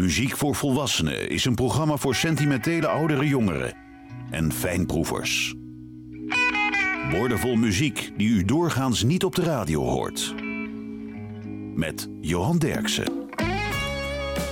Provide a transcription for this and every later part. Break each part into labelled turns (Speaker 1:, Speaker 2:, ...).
Speaker 1: Muziek voor Volwassenen is een programma voor sentimentele oudere jongeren en fijnproevers. Woordenvol muziek die u doorgaans niet op de radio hoort. Met Johan Derksen.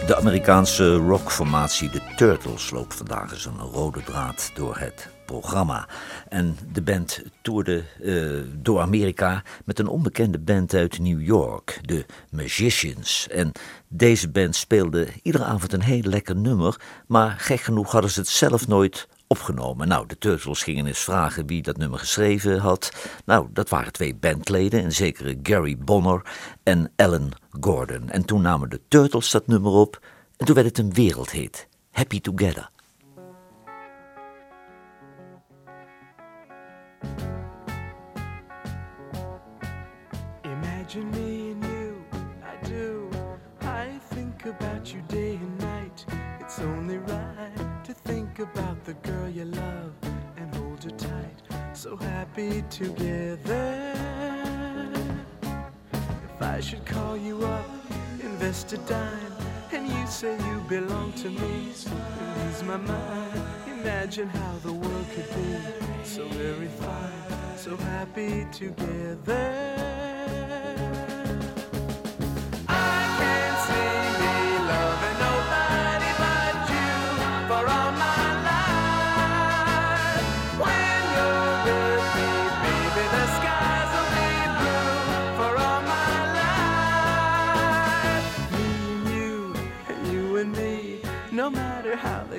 Speaker 2: De Amerikaanse rockformatie The Turtles loopt vandaag een rode draad door het programma. En de band toerde uh, door Amerika met een onbekende band uit New York, de Magicians. En deze band speelde iedere avond een heel lekker nummer, maar gek genoeg hadden ze het zelf nooit opgenomen. Nou, de Turtles gingen eens vragen wie dat nummer geschreven had. Nou, dat waren twee bandleden, een zekere Gary Bonner en Alan Gordon. En toen namen de Turtles dat nummer op en toen werd het een wereldhit. Happy Together. Imagine me and you, I do. I think about you day and night. It's only right to think about the girl you love and hold her tight. So happy together. If I should call you up, invest a dime, and you say you belong to me, ease my mind. Imagine how the world could be so very fine, so happy together.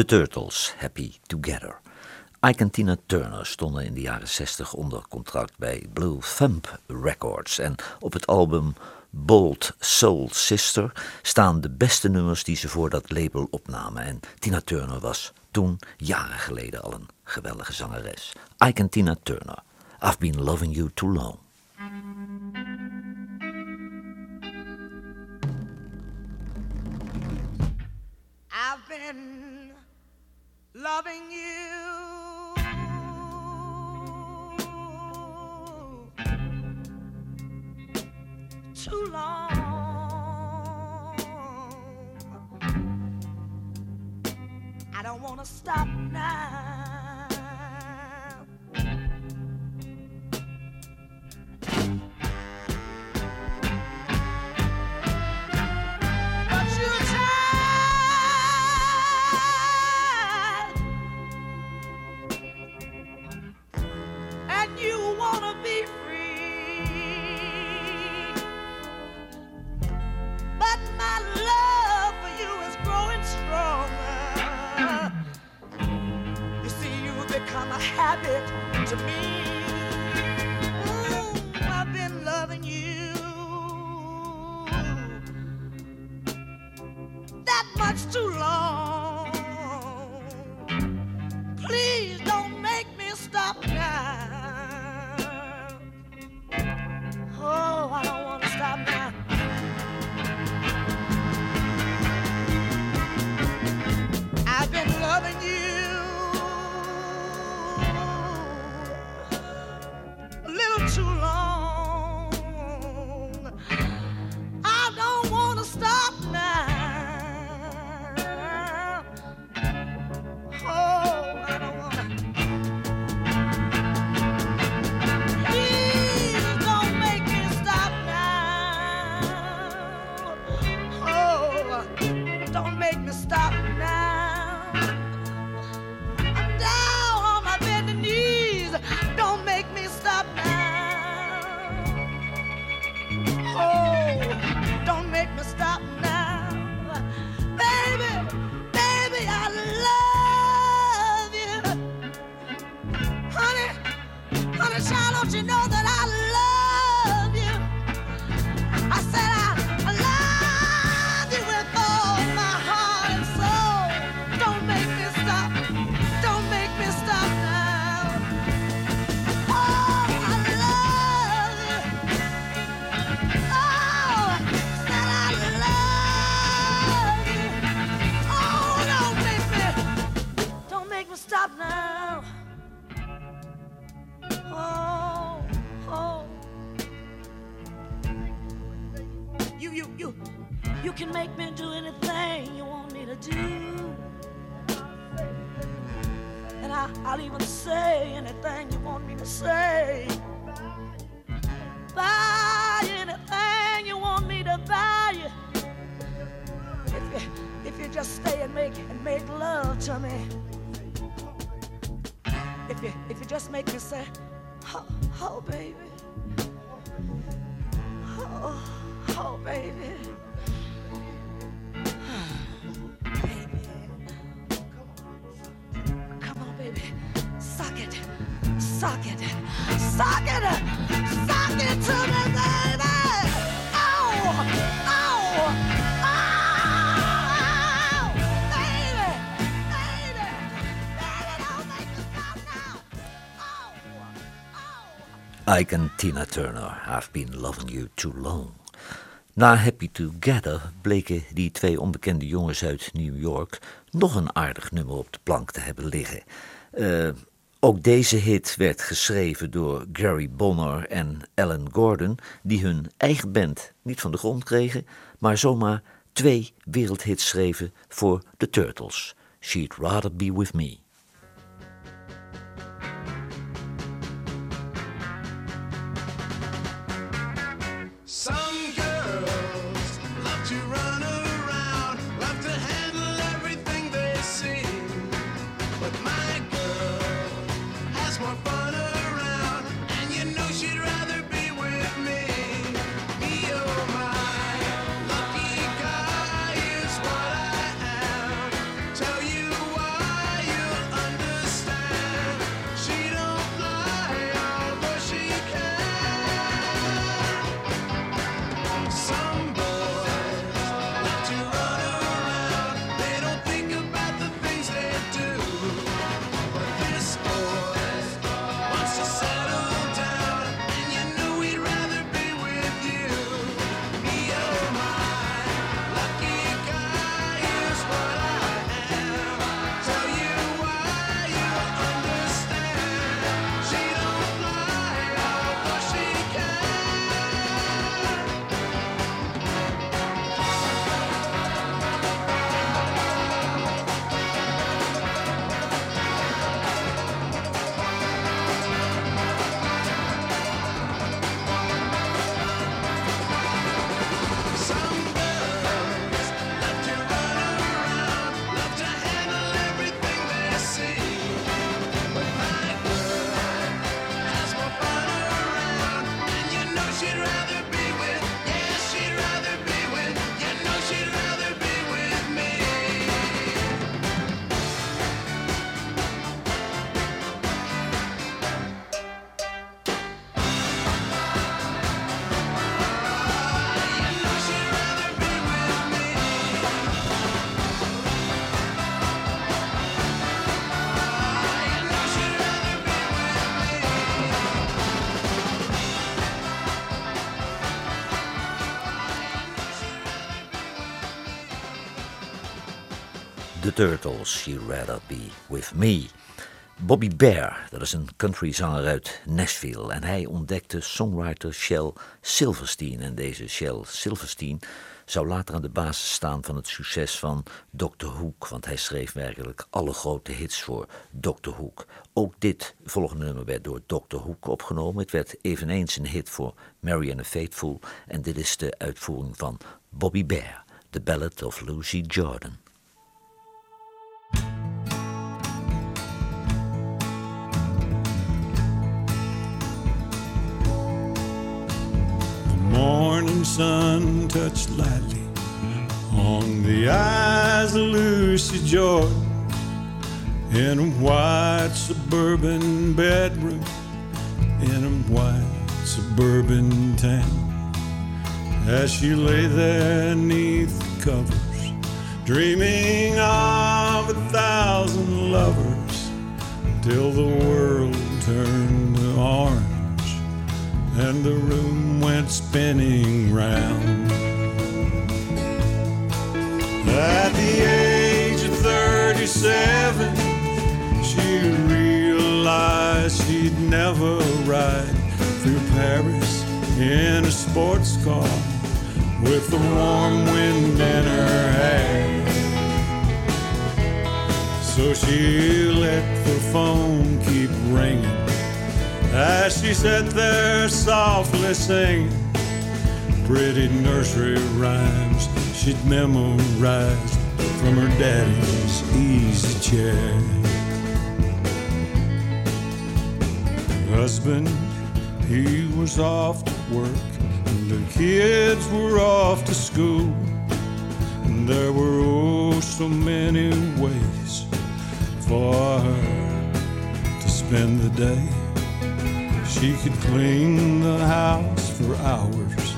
Speaker 2: The Turtles, Happy Together. Ike en Tina Turner stonden in de jaren 60 onder contract bij Blue Thumb Records. En op het album Bold Soul Sister staan de beste nummers die ze voor dat label opnamen. En Tina Turner was toen, jaren geleden, al een geweldige zangeres. Ike en Tina Turner, I've been loving you too long. Loving you. Too long. I don't want to stop now.
Speaker 3: Ike en Tina Turner, I've Been Loving You Too Long. Na Happy Together bleken die twee onbekende jongens uit New York nog een aardig nummer op de plank te hebben liggen. Uh, ook deze hit werd geschreven door Gary Bonner en Alan Gordon, die hun eigen band niet van de grond kregen, maar zomaar twee wereldhits schreven voor The Turtles. She'd Rather Be With Me. Turtles, She'd Rather Be With Me. Bobby Bear, dat is een countryzanger uit Nashville. En hij ontdekte songwriter Shel Silverstein. En deze Shel Silverstein zou later aan de basis staan van het succes van Dr. Hook. Want hij schreef werkelijk alle grote hits voor Dr. Hook. Ook dit volgende nummer werd door Dr. Hook opgenomen. Het werd eveneens een hit voor Mary and the Faithful. En dit is de uitvoering van Bobby Bear, The Ballad of Lucy Jordan.
Speaker 4: Morning sun touched lightly on the eyes of Lucy Jordan in a white suburban bedroom in a white suburban town. As she lay there neath the covers, dreaming of a thousand lovers, till the world turned to orange and the room went spinning round. At the age of 37, she realized she'd never ride through Paris in a sports car with the warm wind in her hair. So she let the phone keep ringing as she sat there softly singing pretty nursery rhymes she'd memorized from her daddy's easy chair. Husband, he was off to work, and the kids were off to school. And there were oh so many ways for her to spend the day. She could clean the house for hours,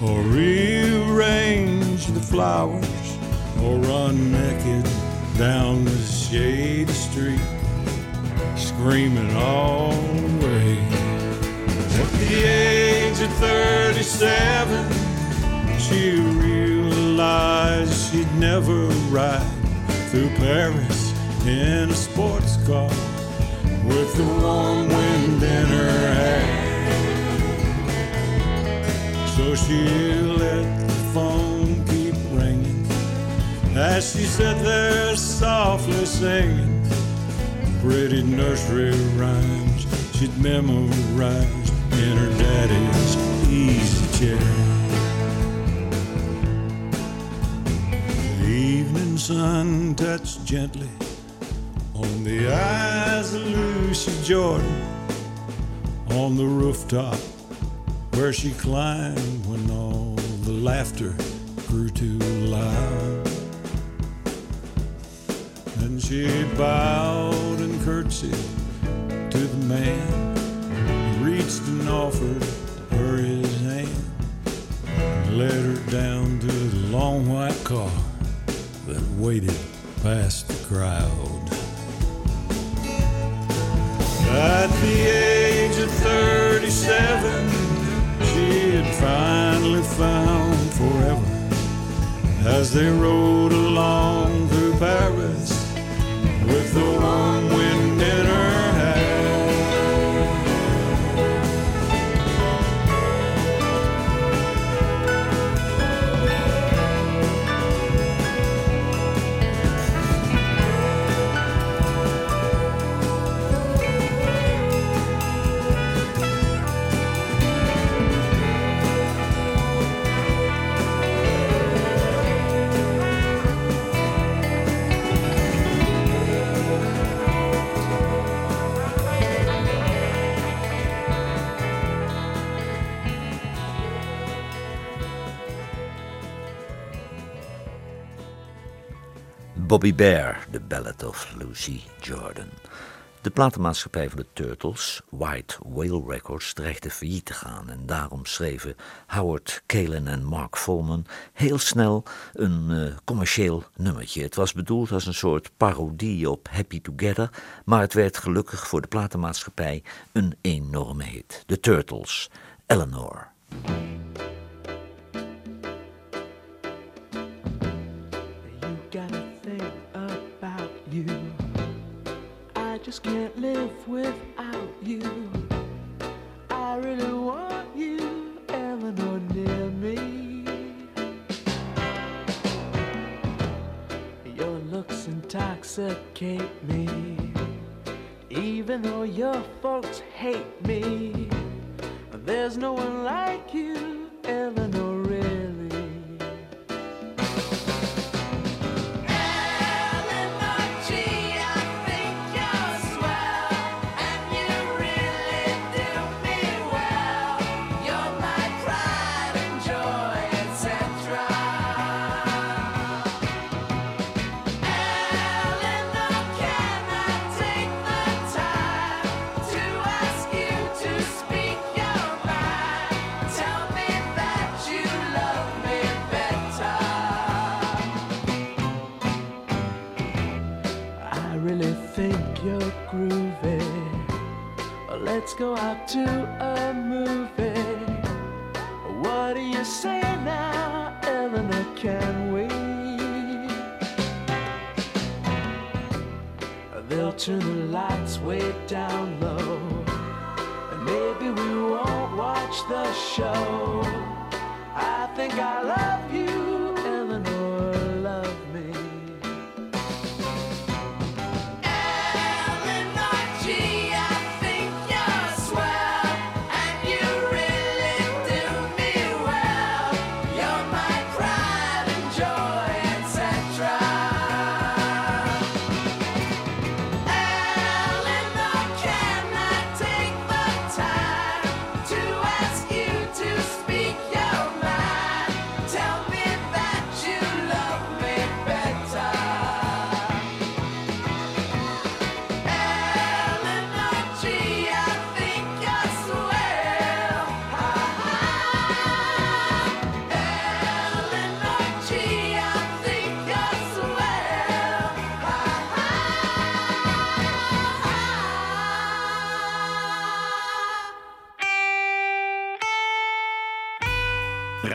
Speaker 4: or rearrange the flowers, or run naked down the shady street, screaming all the way. At the age of 37, she realized she'd never ride through Paris in a sports car with the warm wind in her hair. So she let the phone keep ringing as she sat there softly singing pretty nursery rhymes she'd memorized in her daddy's easy chair. The evening sun touched gently on the eyes of Lucy Jordan on the rooftop where she climbed when all the laughter grew too loud. Then she bowed and curtsied to the man who reached and offered her his hand and led her down to the long white car that waited past the crowd. At the age of 37, she had finally found forever. As they rode along through Paris with the warm
Speaker 3: Bobby Bear, The Ballad of Lucy Jordan. De platenmaatschappij van de Turtles, White Whale Records, dreigde failliet te gaan. En daarom schreven Howard Kalen en Mark Volman heel snel een uh, commercieel nummertje. Het was bedoeld als een soort parodie op Happy Together, maar het werd gelukkig voor de platenmaatschappij een enorme hit. De Turtles, Eleanor.
Speaker 2: Intoxicate me, even though your folks hate me. There's no one like you, Eleanor, To do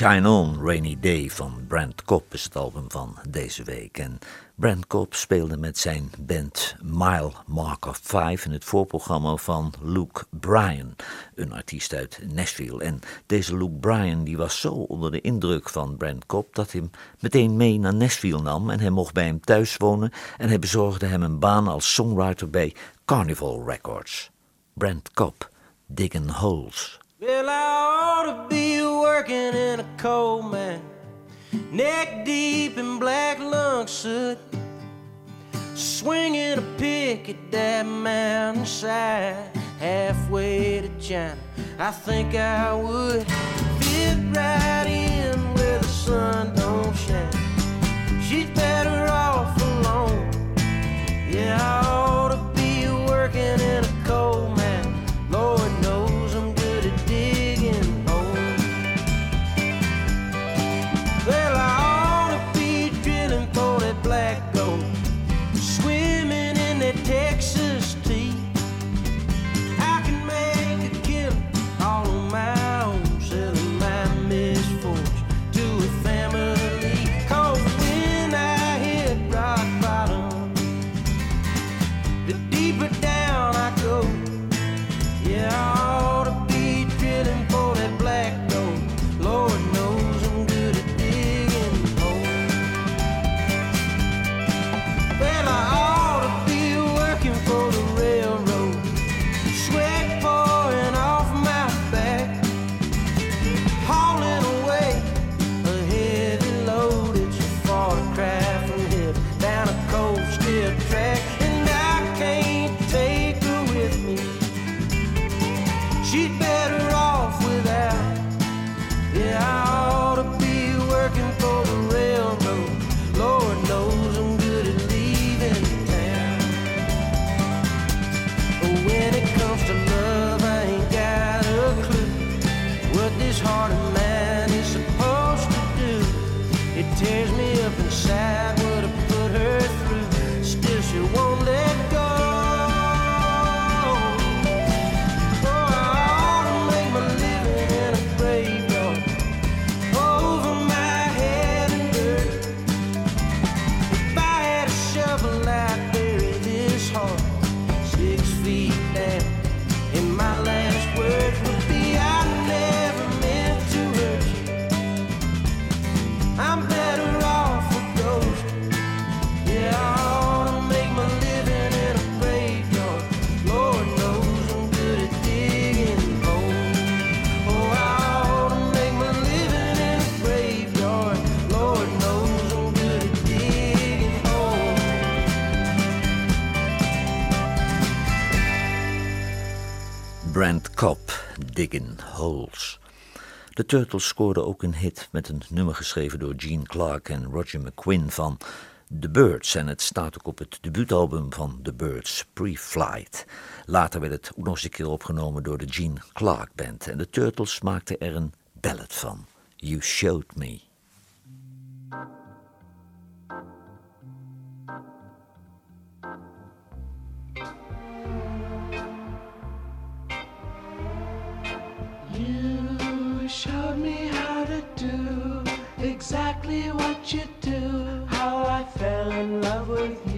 Speaker 3: Shine On, Rainy Day van Brent Cobb is het album van deze week. En Brand Cobb speelde met zijn band Mile Marker 5 in het voorprogramma van Luke Bryan, een artiest uit Nashville. En deze Luke Bryan die was zo onder de indruk van Brent Cobb dat hij hem meteen mee naar Nashville nam en hij mocht bij hem thuis wonen en hij bezorgde hem een baan als songwriter bij Carnival Records. Brent Cobb, digging Holes.
Speaker 5: Well, I ought to be working in a coal mine, neck deep in black lung soot, swinging a pick at that mountainside, halfway to China. I think I would fit right in where the sun don't shine. She's better off alone. Yeah, I ought to be working in a coal mine.
Speaker 3: Turtles scoorden ook een hit met een nummer geschreven door Gene Clark en Roger McQuinn van The Birds. En het staat ook op het debuutalbum van The Birds, Pre-Flight. Later werd het ook nog eens een keer opgenomen door de Gene Clark Band. En de Turtles maakten er een ballad van, You Showed Me.
Speaker 2: Exactly what you do, how I fell in love with you.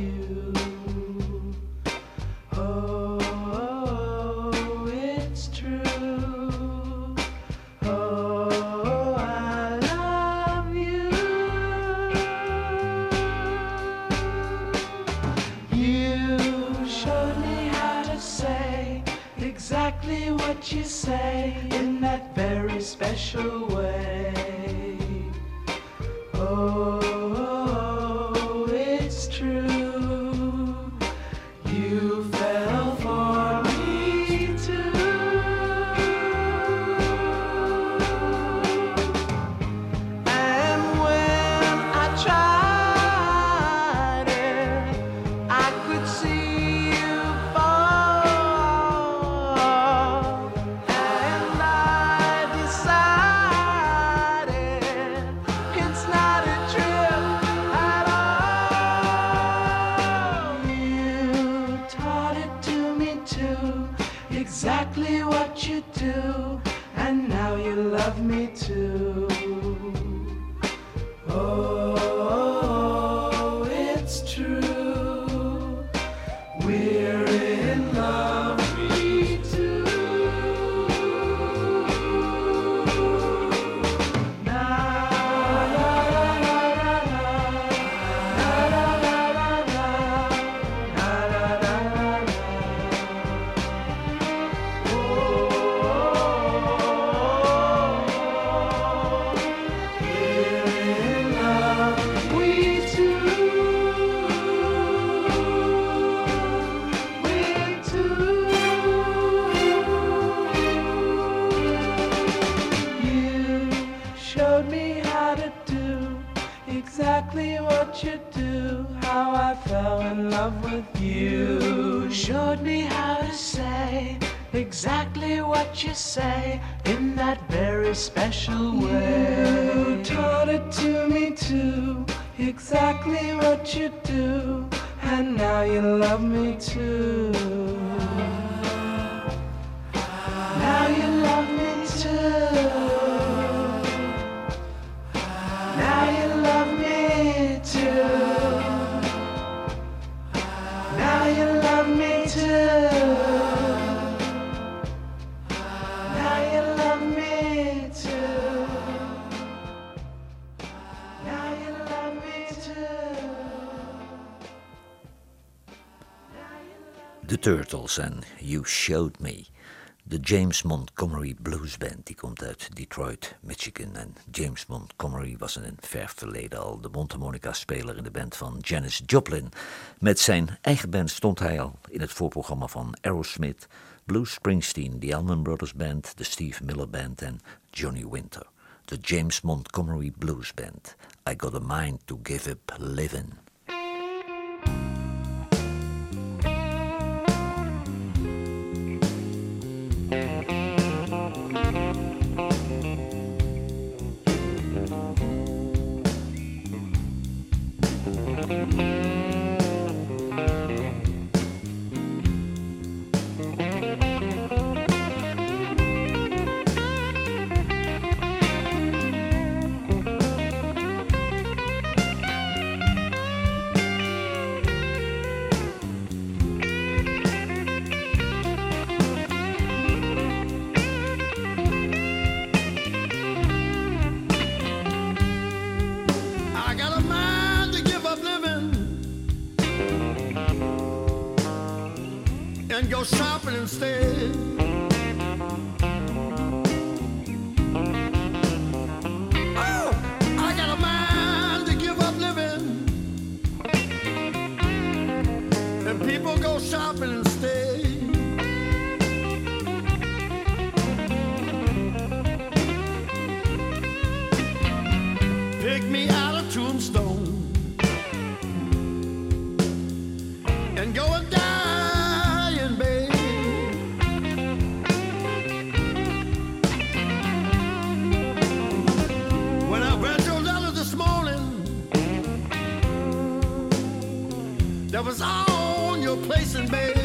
Speaker 3: En You Showed Me. De James Montgomery Blues Band die komt uit Detroit, Michigan. En James Montgomery was in een ver verleden al de mondharmonica-speler in de band van Janis Joplin. Met zijn eigen band stond hij al in het voorprogramma van Aerosmith, Bruce Springsteen, de Allman Brothers Band, de Steve Miller Band en Johnny Winter. De James Montgomery Blues Band. I Got a Mind to Give Up Living.
Speaker 6: pick me out of tombstone and go and die, and babe. When I read your letter this morning, that was all on your place and baby.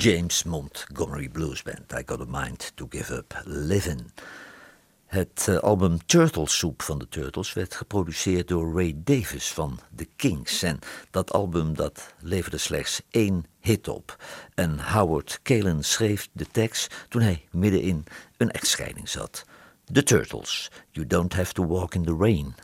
Speaker 3: James Montgomery Blues Band. I got a mind to give up living. Het eh, album Turtle Soup van de Turtles werd geproduceerd door Ray Davis van The Kings. En dat album dat leverde slechts één hit op. En Howard Kalen schreef de tekst toen hij middenin een echtscheiding zat. The Turtles, You Don't Have to Walk in the Rain.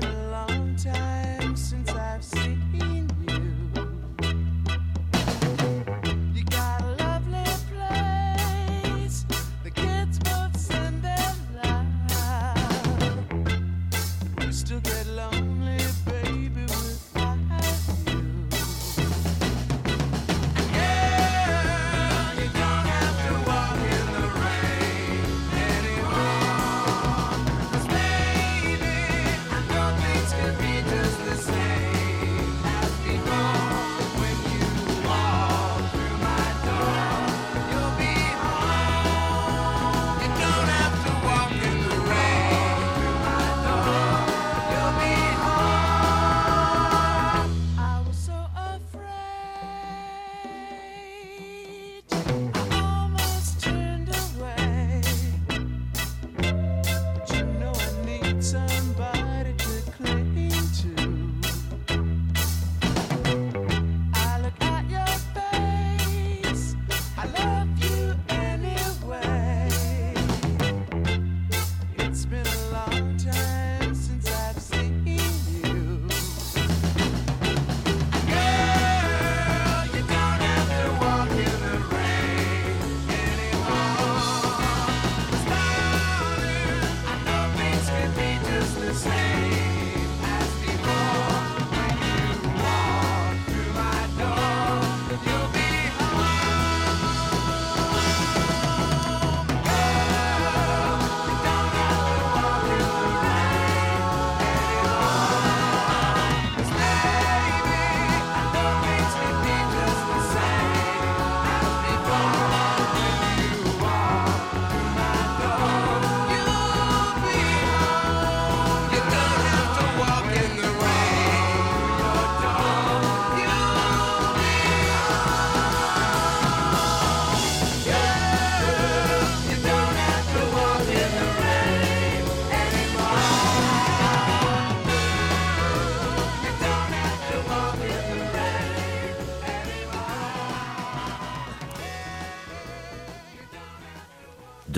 Speaker 2: been long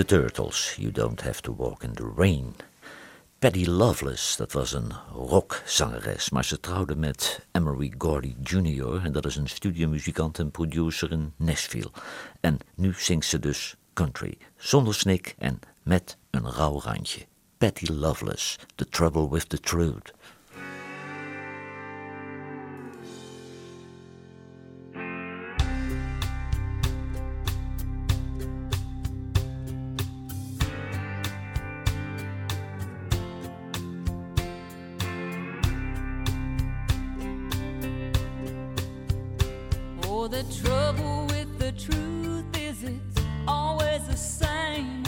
Speaker 2: The
Speaker 3: Turtles, You Don't Have to Walk in the Rain. Patty Loveless, dat was een rockzangeres, maar ze trouwde met Emery Gordy Jr. en dat is een studiomuzikant en producer in Nashville. En nu zingt ze dus country, zonder snik en met een rauw randje. Patty Loveless, The Trouble with the Truth.
Speaker 7: The trouble with the truth is it's always the same.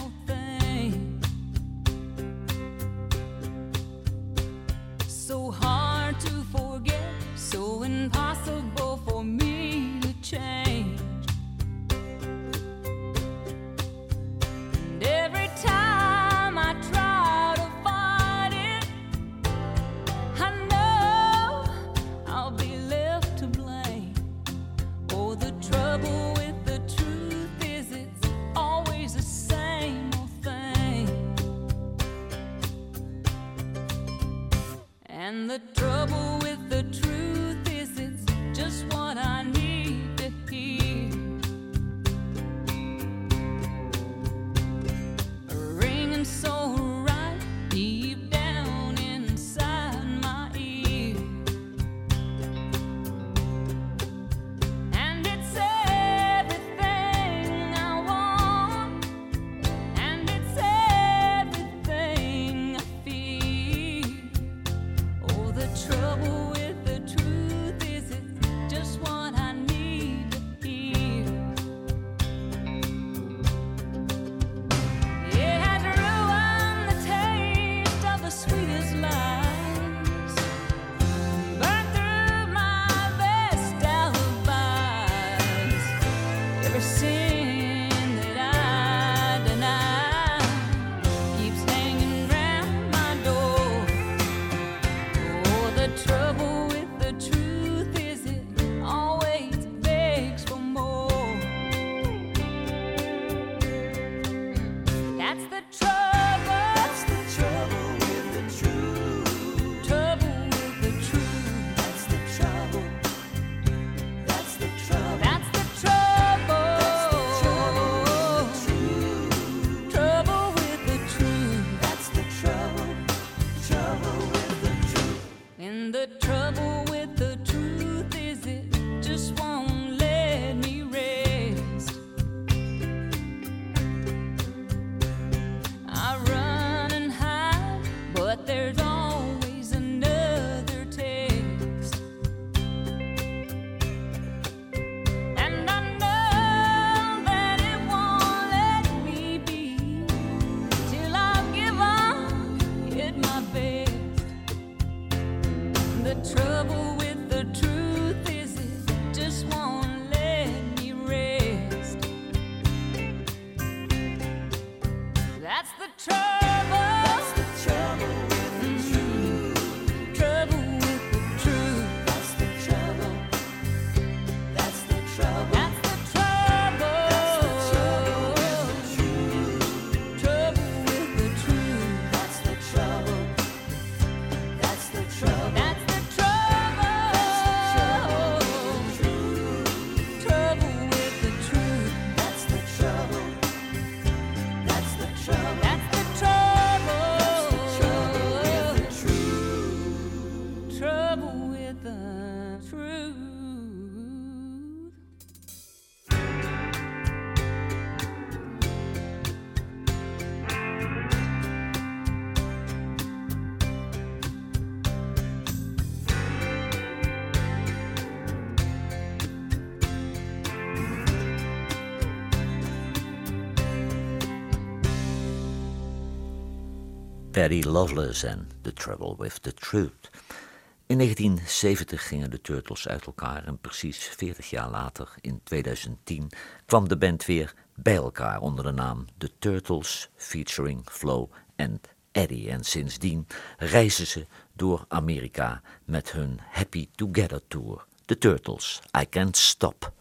Speaker 3: Barry Lovelace en The Trouble with the Truth. In 1970 gingen de Turtles uit elkaar en precies 40 jaar later, in 2010, kwam de band weer bij elkaar onder de naam The Turtles featuring Flo en Eddie. En sindsdien reizen ze door Amerika met hun Happy Together Tour. The Turtles, I Can't Stop.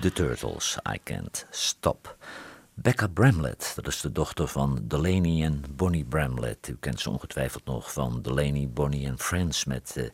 Speaker 3: The Turtles, I Can't Stop. Becca Bramlett, dat is de dochter van Delaney en Bonnie Bramlett. U kent ze ongetwijfeld nog van Delaney, Bonnie and Friends met eh,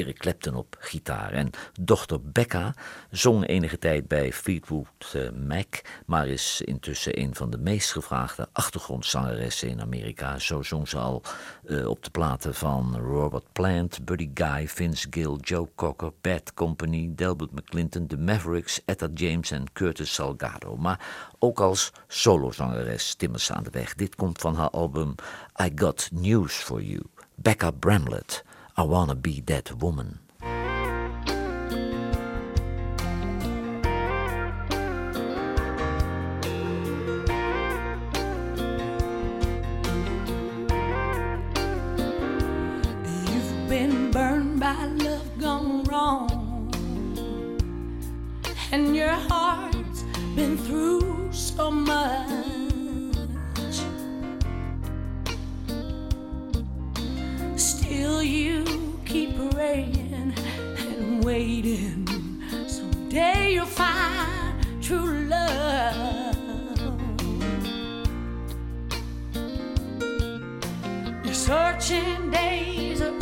Speaker 3: Eric Clapton op gitaar. En dochter Becca zong enige tijd bij Fleetwood eh, Mac, maar is intussen een van de meest gevraagde achtergrondzangeressen in Amerika. Zo zong ze al eh, op de platen van Robert Plant, Buddy Guy, Vince Gill, Joe Cocker, Bad Company, Delbert McClinton, The Mavericks, Etta James en Curtis Salgado. Maar ook als solozangeres timmert ze aan de weg. Dit komt van haar album I Got News for You. Becca Bramlett, I Wanna Be That Woman.
Speaker 8: And your heart's been through so much. Still, you keep praying and waiting. Someday you'll find true love. Your searching days are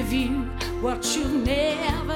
Speaker 8: give you what you've never